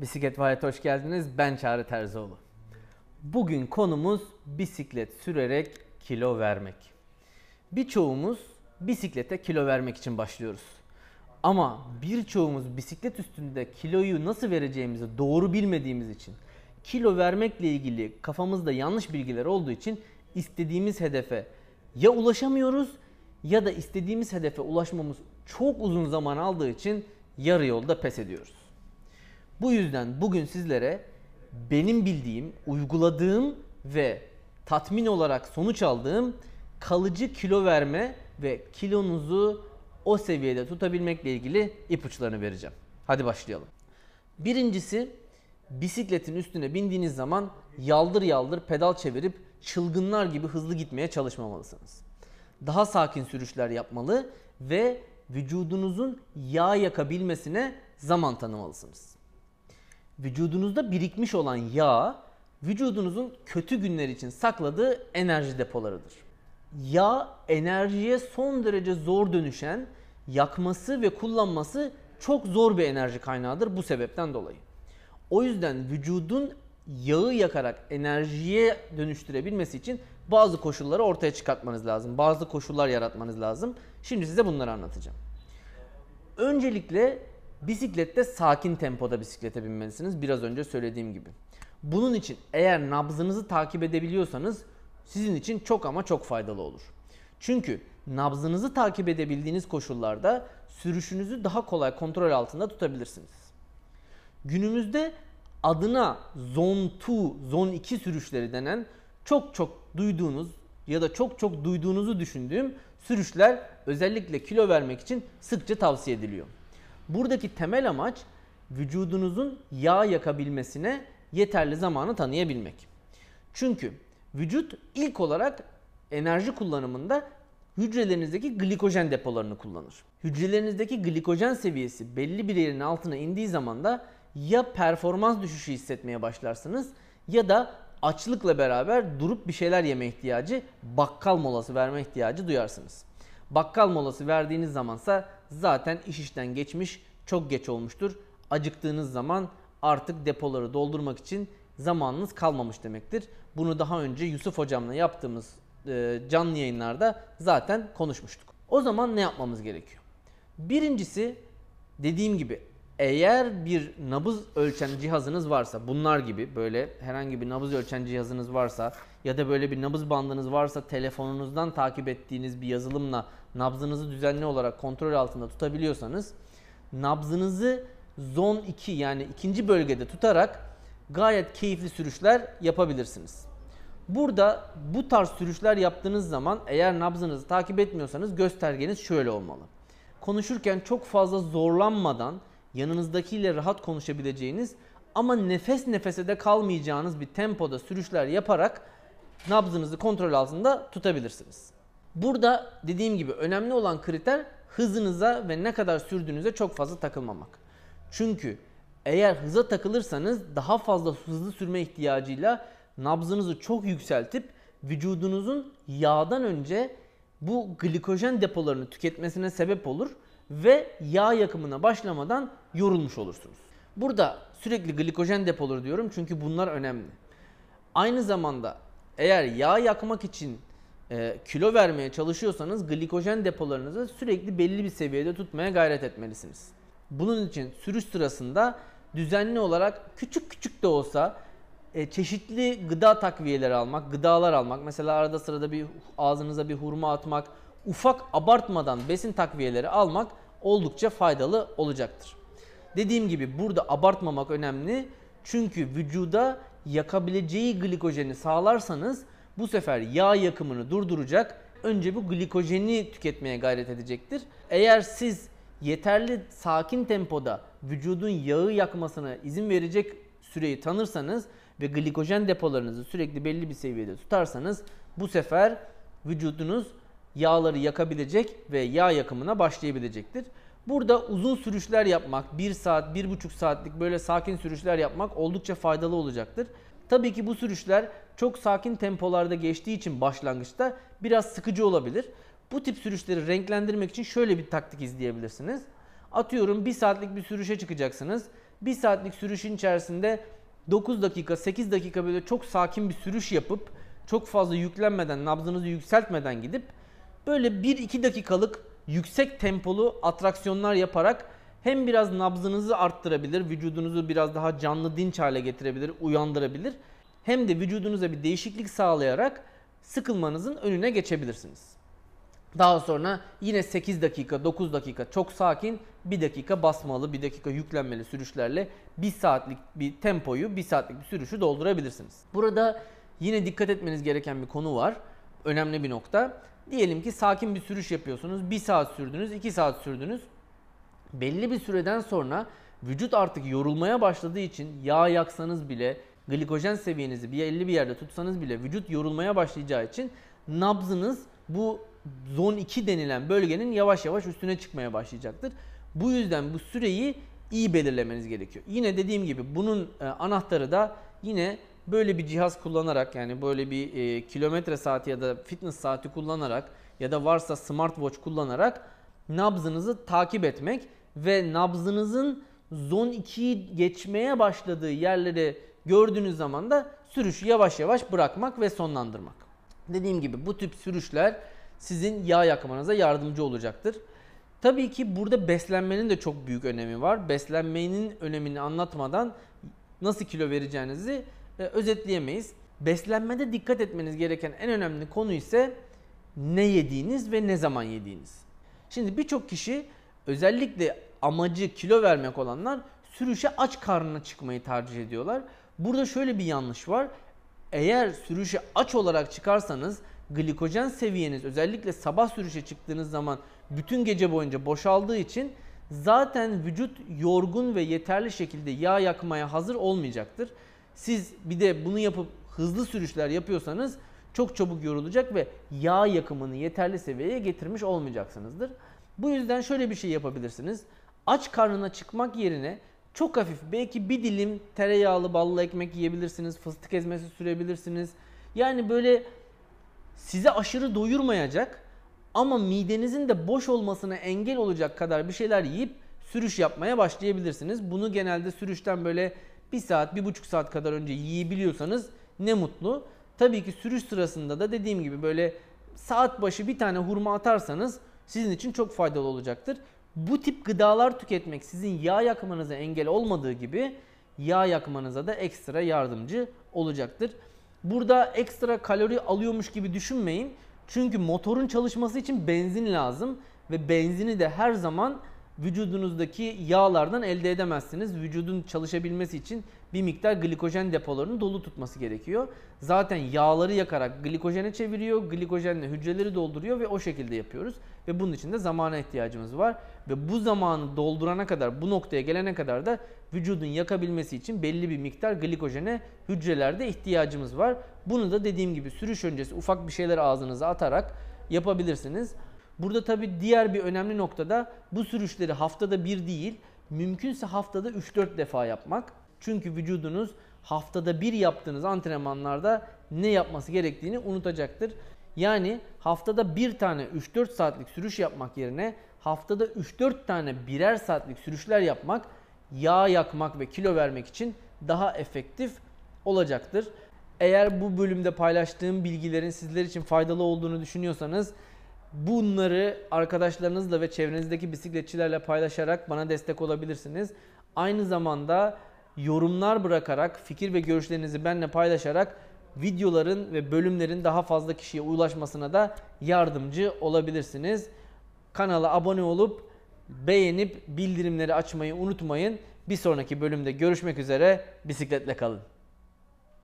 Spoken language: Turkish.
Bisiklet Vayet'e hoş geldiniz. Ben Çağrı Terzioğlu. Bugün konumuz bisiklet sürerek kilo vermek. Birçoğumuz bisiklete kilo vermek için başlıyoruz. Ama birçoğumuz bisiklet üstünde kiloyu nasıl vereceğimizi doğru bilmediğimiz için, kilo vermekle ilgili kafamızda yanlış bilgiler olduğu için istediğimiz hedefe ya ulaşamıyoruz ya da istediğimiz hedefe ulaşmamız çok uzun zaman aldığı için yarı yolda pes ediyoruz. Bu yüzden bugün sizlere benim bildiğim, uyguladığım ve tatmin olarak sonuç aldığım kalıcı kilo verme ve kilonuzu o seviyede tutabilmekle ilgili ipuçlarını vereceğim. Hadi başlayalım. Birincisi bisikletin üstüne bindiğiniz zaman yaldır yaldır pedal çevirip çılgınlar gibi hızlı gitmeye çalışmamalısınız. Daha sakin sürüşler yapmalı ve vücudunuzun yağ yakabilmesine zaman tanımalısınız. Vücudunuzda birikmiş olan yağ vücudunuzun kötü günler için sakladığı enerji depolarıdır. Yağ enerjiye son derece zor dönüşen, yakması ve kullanması çok zor bir enerji kaynağıdır bu sebepten dolayı. O yüzden vücudun yağı yakarak enerjiye dönüştürebilmesi için bazı koşulları ortaya çıkartmanız lazım. Bazı koşullar yaratmanız lazım. Şimdi size bunları anlatacağım. Öncelikle bisiklette sakin tempoda bisiklete binmelisiniz. Biraz önce söylediğim gibi. Bunun için eğer nabzınızı takip edebiliyorsanız sizin için çok ama çok faydalı olur. Çünkü nabzınızı takip edebildiğiniz koşullarda sürüşünüzü daha kolay kontrol altında tutabilirsiniz. Günümüzde adına Zone 2, Zone 2 sürüşleri denen çok çok duyduğunuz ya da çok çok duyduğunuzu düşündüğüm sürüşler özellikle kilo vermek için sıkça tavsiye ediliyor. Buradaki temel amaç vücudunuzun yağ yakabilmesine yeterli zamanı tanıyabilmek. Çünkü vücut ilk olarak enerji kullanımında hücrelerinizdeki glikojen depolarını kullanır. Hücrelerinizdeki glikojen seviyesi belli bir yerin altına indiği zaman da ya performans düşüşü hissetmeye başlarsınız ya da açlıkla beraber durup bir şeyler yeme ihtiyacı, bakkal molası verme ihtiyacı duyarsınız. Bakkal molası verdiğiniz zamansa zaten iş işten geçmiş, çok geç olmuştur. Acıktığınız zaman artık depoları doldurmak için zamanınız kalmamış demektir. Bunu daha önce Yusuf hocamla yaptığımız e, canlı yayınlarda zaten konuşmuştuk. O zaman ne yapmamız gerekiyor? Birincisi dediğim gibi eğer bir nabız ölçen cihazınız varsa bunlar gibi böyle herhangi bir nabız ölçen cihazınız varsa ya da böyle bir nabız bandınız varsa telefonunuzdan takip ettiğiniz bir yazılımla nabzınızı düzenli olarak kontrol altında tutabiliyorsanız nabzınızı zon 2 yani ikinci bölgede tutarak gayet keyifli sürüşler yapabilirsiniz. Burada bu tarz sürüşler yaptığınız zaman eğer nabzınızı takip etmiyorsanız göstergeniz şöyle olmalı. Konuşurken çok fazla zorlanmadan yanınızdakiyle rahat konuşabileceğiniz ama nefes nefese de kalmayacağınız bir tempoda sürüşler yaparak nabzınızı kontrol altında tutabilirsiniz. Burada dediğim gibi önemli olan kriter hızınıza ve ne kadar sürdüğünüze çok fazla takılmamak. Çünkü eğer hıza takılırsanız daha fazla hızlı sürme ihtiyacıyla nabzınızı çok yükseltip vücudunuzun yağdan önce bu glikojen depolarını tüketmesine sebep olur ve yağ yakımına başlamadan yorulmuş olursunuz. Burada sürekli glikojen depoları diyorum çünkü bunlar önemli. Aynı zamanda eğer yağ yakmak için e, kilo vermeye çalışıyorsanız glikojen depolarınızı sürekli belli bir seviyede tutmaya gayret etmelisiniz. Bunun için sürüş sırasında düzenli olarak küçük küçük de olsa e, çeşitli gıda takviyeleri almak, gıdalar almak, mesela arada sırada bir ağzınıza bir hurma atmak, ufak abartmadan besin takviyeleri almak oldukça faydalı olacaktır. Dediğim gibi burada abartmamak önemli. Çünkü vücuda yakabileceği glikojeni sağlarsanız bu sefer yağ yakımını durduracak. Önce bu glikojeni tüketmeye gayret edecektir. Eğer siz yeterli sakin tempoda vücudun yağı yakmasına izin verecek süreyi tanırsanız ve glikojen depolarınızı sürekli belli bir seviyede tutarsanız bu sefer vücudunuz yağları yakabilecek ve yağ yakımına başlayabilecektir. Burada uzun sürüşler yapmak, 1 saat, 1,5 saatlik böyle sakin sürüşler yapmak oldukça faydalı olacaktır. Tabii ki bu sürüşler çok sakin tempolarda geçtiği için başlangıçta biraz sıkıcı olabilir. Bu tip sürüşleri renklendirmek için şöyle bir taktik izleyebilirsiniz. Atıyorum 1 saatlik bir sürüşe çıkacaksınız 1 saatlik sürüşün içerisinde 9 dakika 8 dakika böyle çok sakin bir sürüş yapıp çok fazla yüklenmeden nabzınızı yükseltmeden gidip böyle 1-2 dakikalık yüksek tempolu atraksiyonlar yaparak hem biraz nabzınızı arttırabilir, vücudunuzu biraz daha canlı dinç hale getirebilir, uyandırabilir. Hem de vücudunuza bir değişiklik sağlayarak sıkılmanızın önüne geçebilirsiniz. Daha sonra yine 8 dakika, 9 dakika çok sakin, 1 dakika basmalı, 1 dakika yüklenmeli sürüşlerle 1 saatlik bir tempoyu, 1 saatlik bir sürüşü doldurabilirsiniz. Burada yine dikkat etmeniz gereken bir konu var. Önemli bir nokta. Diyelim ki sakin bir sürüş yapıyorsunuz. 1 saat sürdünüz, 2 saat sürdünüz. Belli bir süreden sonra vücut artık yorulmaya başladığı için yağ yaksanız bile, glikojen seviyenizi bir 50 bir yerde tutsanız bile vücut yorulmaya başlayacağı için nabzınız bu zon 2 denilen bölgenin yavaş yavaş üstüne çıkmaya başlayacaktır. Bu yüzden bu süreyi iyi belirlemeniz gerekiyor. Yine dediğim gibi bunun e, anahtarı da yine böyle bir cihaz kullanarak yani böyle bir e, kilometre saati ya da fitness saati kullanarak ya da varsa smartwatch kullanarak nabzınızı takip etmek ve nabzınızın zon 2'yi geçmeye başladığı yerleri gördüğünüz zaman da sürüşü yavaş yavaş bırakmak ve sonlandırmak. Dediğim gibi bu tip sürüşler sizin yağ yakmanıza yardımcı olacaktır. Tabii ki burada beslenmenin de çok büyük önemi var. Beslenmenin önemini anlatmadan nasıl kilo vereceğinizi e, özetleyemeyiz. Beslenmede dikkat etmeniz gereken en önemli konu ise ne yediğiniz ve ne zaman yediğiniz. Şimdi birçok kişi özellikle amacı kilo vermek olanlar sürüşe aç karnına çıkmayı tercih ediyorlar. Burada şöyle bir yanlış var. Eğer sürüşe aç olarak çıkarsanız glikojen seviyeniz özellikle sabah sürüşe çıktığınız zaman bütün gece boyunca boşaldığı için zaten vücut yorgun ve yeterli şekilde yağ yakmaya hazır olmayacaktır. Siz bir de bunu yapıp hızlı sürüşler yapıyorsanız çok çabuk yorulacak ve yağ yakımını yeterli seviyeye getirmiş olmayacaksınızdır. Bu yüzden şöyle bir şey yapabilirsiniz. Aç karnına çıkmak yerine çok hafif belki bir dilim tereyağlı ballı ekmek yiyebilirsiniz. Fıstık ezmesi sürebilirsiniz. Yani böyle size aşırı doyurmayacak ama midenizin de boş olmasına engel olacak kadar bir şeyler yiyip sürüş yapmaya başlayabilirsiniz. Bunu genelde sürüşten böyle bir saat, bir buçuk saat kadar önce yiyebiliyorsanız ne mutlu. Tabii ki sürüş sırasında da dediğim gibi böyle saat başı bir tane hurma atarsanız sizin için çok faydalı olacaktır. Bu tip gıdalar tüketmek sizin yağ yakmanıza engel olmadığı gibi yağ yakmanıza da ekstra yardımcı olacaktır. Burada ekstra kalori alıyormuş gibi düşünmeyin. Çünkü motorun çalışması için benzin lazım ve benzini de her zaman vücudunuzdaki yağlardan elde edemezsiniz. Vücudun çalışabilmesi için bir miktar glikojen depolarını dolu tutması gerekiyor. Zaten yağları yakarak glikojene çeviriyor, glikojenle hücreleri dolduruyor ve o şekilde yapıyoruz. Ve bunun için de zamana ihtiyacımız var. Ve bu zamanı doldurana kadar, bu noktaya gelene kadar da vücudun yakabilmesi için belli bir miktar glikojene hücrelerde ihtiyacımız var. Bunu da dediğim gibi sürüş öncesi ufak bir şeyler ağzınıza atarak yapabilirsiniz. Burada tabi diğer bir önemli nokta da bu sürüşleri haftada bir değil, mümkünse haftada 3-4 defa yapmak. Çünkü vücudunuz haftada bir yaptığınız antrenmanlarda ne yapması gerektiğini unutacaktır. Yani haftada bir tane 3-4 saatlik sürüş yapmak yerine haftada 3-4 tane birer saatlik sürüşler yapmak yağ yakmak ve kilo vermek için daha efektif olacaktır. Eğer bu bölümde paylaştığım bilgilerin sizler için faydalı olduğunu düşünüyorsanız bunları arkadaşlarınızla ve çevrenizdeki bisikletçilerle paylaşarak bana destek olabilirsiniz. Aynı zamanda yorumlar bırakarak fikir ve görüşlerinizi benimle paylaşarak videoların ve bölümlerin daha fazla kişiye ulaşmasına da yardımcı olabilirsiniz. Kanala abone olup beğenip bildirimleri açmayı unutmayın. Bir sonraki bölümde görüşmek üzere. Bisikletle kalın.